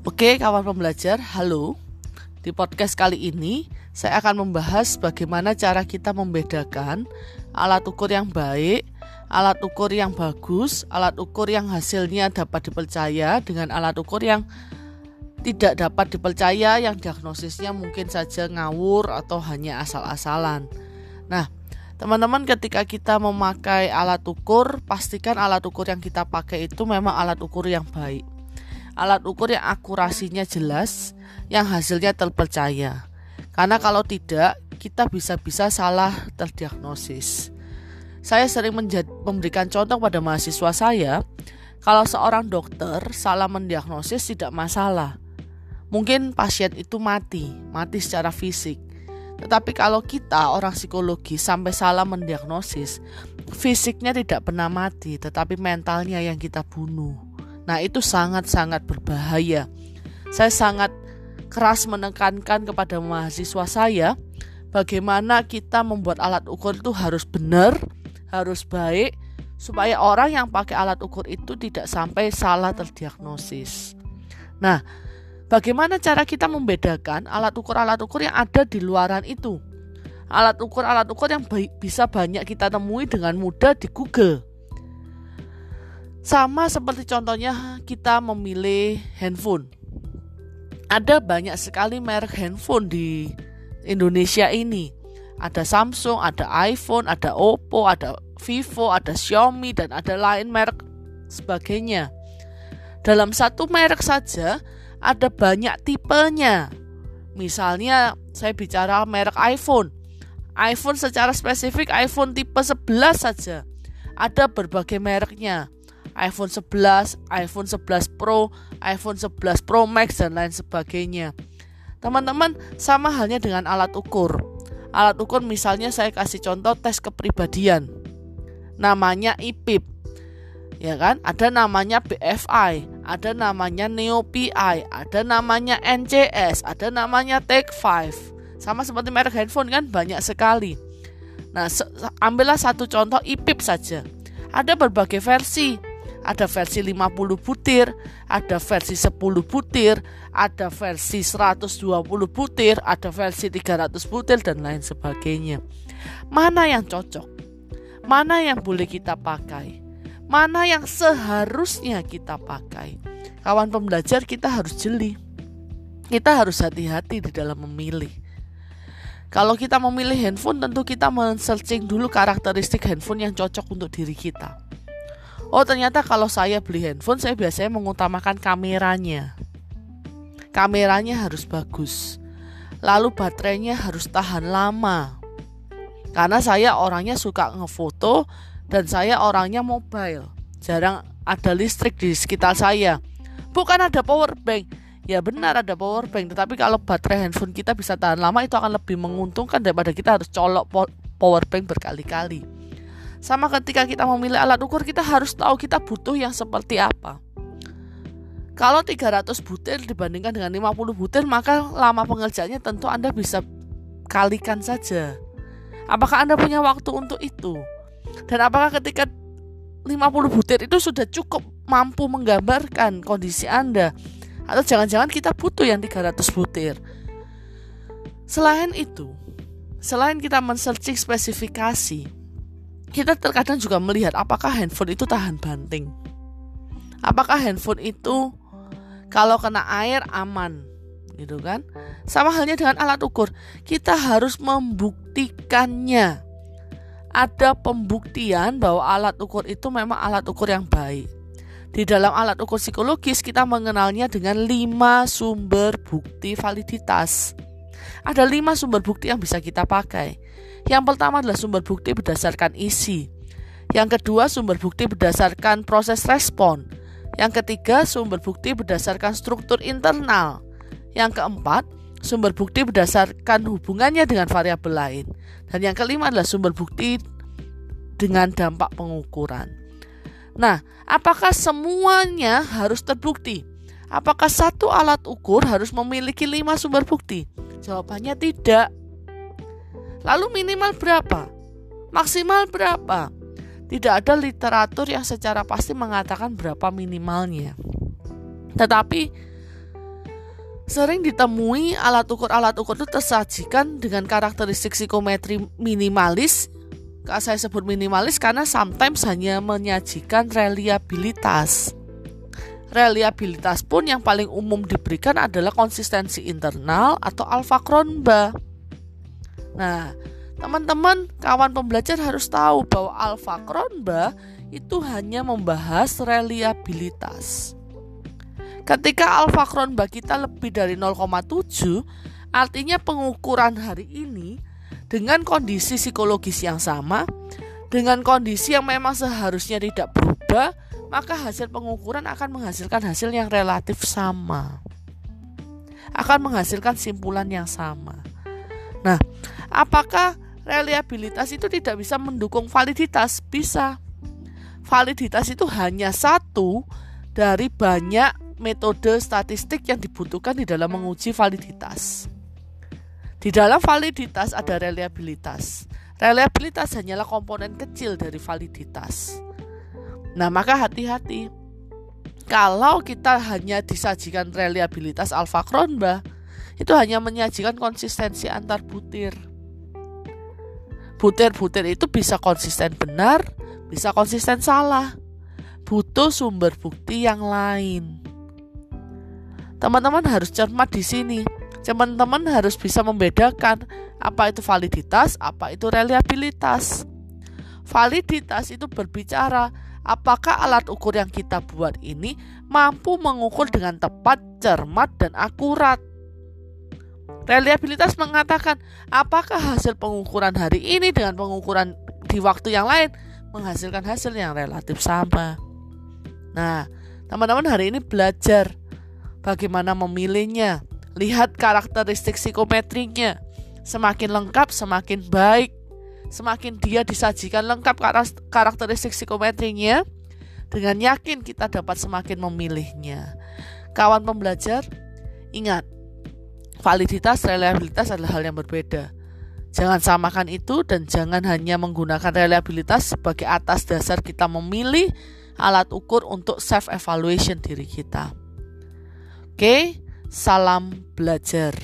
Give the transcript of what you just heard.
Oke, kawan pembelajar, halo. Di podcast kali ini, saya akan membahas bagaimana cara kita membedakan alat ukur yang baik, alat ukur yang bagus, alat ukur yang hasilnya dapat dipercaya dengan alat ukur yang tidak dapat dipercaya yang diagnosisnya mungkin saja ngawur atau hanya asal-asalan. Nah, teman-teman ketika kita memakai alat ukur, pastikan alat ukur yang kita pakai itu memang alat ukur yang baik alat ukur yang akurasinya jelas, yang hasilnya terpercaya. Karena kalau tidak, kita bisa-bisa salah terdiagnosis. Saya sering memberikan contoh pada mahasiswa saya, kalau seorang dokter salah mendiagnosis tidak masalah. Mungkin pasien itu mati, mati secara fisik. Tetapi kalau kita orang psikologi sampai salah mendiagnosis, fisiknya tidak pernah mati, tetapi mentalnya yang kita bunuh. Nah, itu sangat-sangat berbahaya. Saya sangat keras menekankan kepada mahasiswa saya bagaimana kita membuat alat ukur itu harus benar, harus baik supaya orang yang pakai alat ukur itu tidak sampai salah terdiagnosis. Nah, bagaimana cara kita membedakan alat ukur-alat ukur yang ada di luaran itu? Alat ukur-alat ukur yang bisa banyak kita temui dengan mudah di Google. Sama seperti contohnya kita memilih handphone. Ada banyak sekali merek handphone di Indonesia ini. Ada Samsung, ada iPhone, ada Oppo, ada Vivo, ada Xiaomi dan ada lain merek sebagainya. Dalam satu merek saja ada banyak tipenya. Misalnya saya bicara merek iPhone. iPhone secara spesifik iPhone tipe 11 saja. Ada berbagai mereknya iPhone 11, iPhone 11 Pro, iPhone 11 Pro Max dan lain sebagainya. Teman-teman, sama halnya dengan alat ukur. Alat ukur misalnya saya kasih contoh tes kepribadian. Namanya IPIP. Ya kan? Ada namanya BFI, ada namanya NeoPI, ada namanya NCS, ada namanya Take 5. Sama seperti merek handphone kan banyak sekali. Nah, ambillah satu contoh IPIP saja. Ada berbagai versi, ada versi 50 butir, ada versi 10 butir, ada versi 120 butir, ada versi 300 butir dan lain sebagainya. Mana yang cocok? Mana yang boleh kita pakai? Mana yang seharusnya kita pakai? Kawan pembelajar kita harus jeli. Kita harus hati-hati di dalam memilih. Kalau kita memilih handphone tentu kita men-searching dulu karakteristik handphone yang cocok untuk diri kita. Oh ternyata kalau saya beli handphone saya biasanya mengutamakan kameranya. Kameranya harus bagus. Lalu baterainya harus tahan lama. Karena saya orangnya suka ngefoto dan saya orangnya mobile. Jarang ada listrik di sekitar saya. Bukan ada power bank. Ya benar ada power bank, tetapi kalau baterai handphone kita bisa tahan lama itu akan lebih menguntungkan daripada kita harus colok power bank berkali-kali. Sama ketika kita memilih alat ukur kita harus tahu kita butuh yang seperti apa. Kalau 300 butir dibandingkan dengan 50 butir maka lama pengerjaannya tentu Anda bisa kalikan saja. Apakah Anda punya waktu untuk itu? Dan apakah ketika 50 butir itu sudah cukup mampu menggambarkan kondisi Anda? Atau jangan-jangan kita butuh yang 300 butir? Selain itu, selain kita men-searching spesifikasi, kita terkadang juga melihat apakah handphone itu tahan banting. Apakah handphone itu kalau kena air aman, gitu kan? Sama halnya dengan alat ukur, kita harus membuktikannya. Ada pembuktian bahwa alat ukur itu memang alat ukur yang baik. Di dalam alat ukur psikologis kita mengenalnya dengan lima sumber bukti validitas. Ada lima sumber bukti yang bisa kita pakai. Yang pertama adalah sumber bukti berdasarkan isi. Yang kedua, sumber bukti berdasarkan proses respon. Yang ketiga, sumber bukti berdasarkan struktur internal. Yang keempat, sumber bukti berdasarkan hubungannya dengan variabel lain. Dan yang kelima adalah sumber bukti dengan dampak pengukuran. Nah, apakah semuanya harus terbukti? Apakah satu alat ukur harus memiliki lima sumber bukti? Jawabannya tidak. Lalu minimal berapa? Maksimal berapa? Tidak ada literatur yang secara pasti mengatakan berapa minimalnya. Tetapi Sering ditemui alat ukur-alat ukur itu tersajikan dengan karakteristik psikometri minimalis. Saya sebut minimalis karena sometimes hanya menyajikan reliabilitas. Reliabilitas pun yang paling umum diberikan adalah konsistensi internal atau alfa kronba. Nah, teman-teman, kawan pembelajar harus tahu bahwa alfa kronba itu hanya membahas reliabilitas. Ketika alfa kronba kita lebih dari 0,7, artinya pengukuran hari ini dengan kondisi psikologis yang sama, dengan kondisi yang memang seharusnya tidak berubah, maka hasil pengukuran akan menghasilkan hasil yang relatif sama. Akan menghasilkan simpulan yang sama. Nah, apakah reliabilitas itu tidak bisa mendukung validitas? Bisa. Validitas itu hanya satu dari banyak metode statistik yang dibutuhkan di dalam menguji validitas. Di dalam validitas ada reliabilitas. Reliabilitas hanyalah komponen kecil dari validitas. Nah, maka hati-hati. Kalau kita hanya disajikan reliabilitas alfa kronba, itu hanya menyajikan konsistensi antar butir. Butir-butir itu bisa konsisten benar, bisa konsisten salah. Butuh sumber bukti yang lain. Teman-teman harus cermat di sini. Teman-teman harus bisa membedakan apa itu validitas, apa itu reliabilitas. Validitas itu berbicara apakah alat ukur yang kita buat ini mampu mengukur dengan tepat, cermat, dan akurat. Reliabilitas mengatakan apakah hasil pengukuran hari ini dengan pengukuran di waktu yang lain menghasilkan hasil yang relatif sama. Nah, teman-teman hari ini belajar bagaimana memilihnya. Lihat karakteristik psikometrinya. Semakin lengkap, semakin baik semakin dia disajikan lengkap karakteristik psikometrinya, dengan yakin kita dapat semakin memilihnya. Kawan pembelajar, ingat, validitas reliabilitas adalah hal yang berbeda. Jangan samakan itu dan jangan hanya menggunakan reliabilitas sebagai atas dasar kita memilih alat ukur untuk self evaluation diri kita. Oke, salam belajar.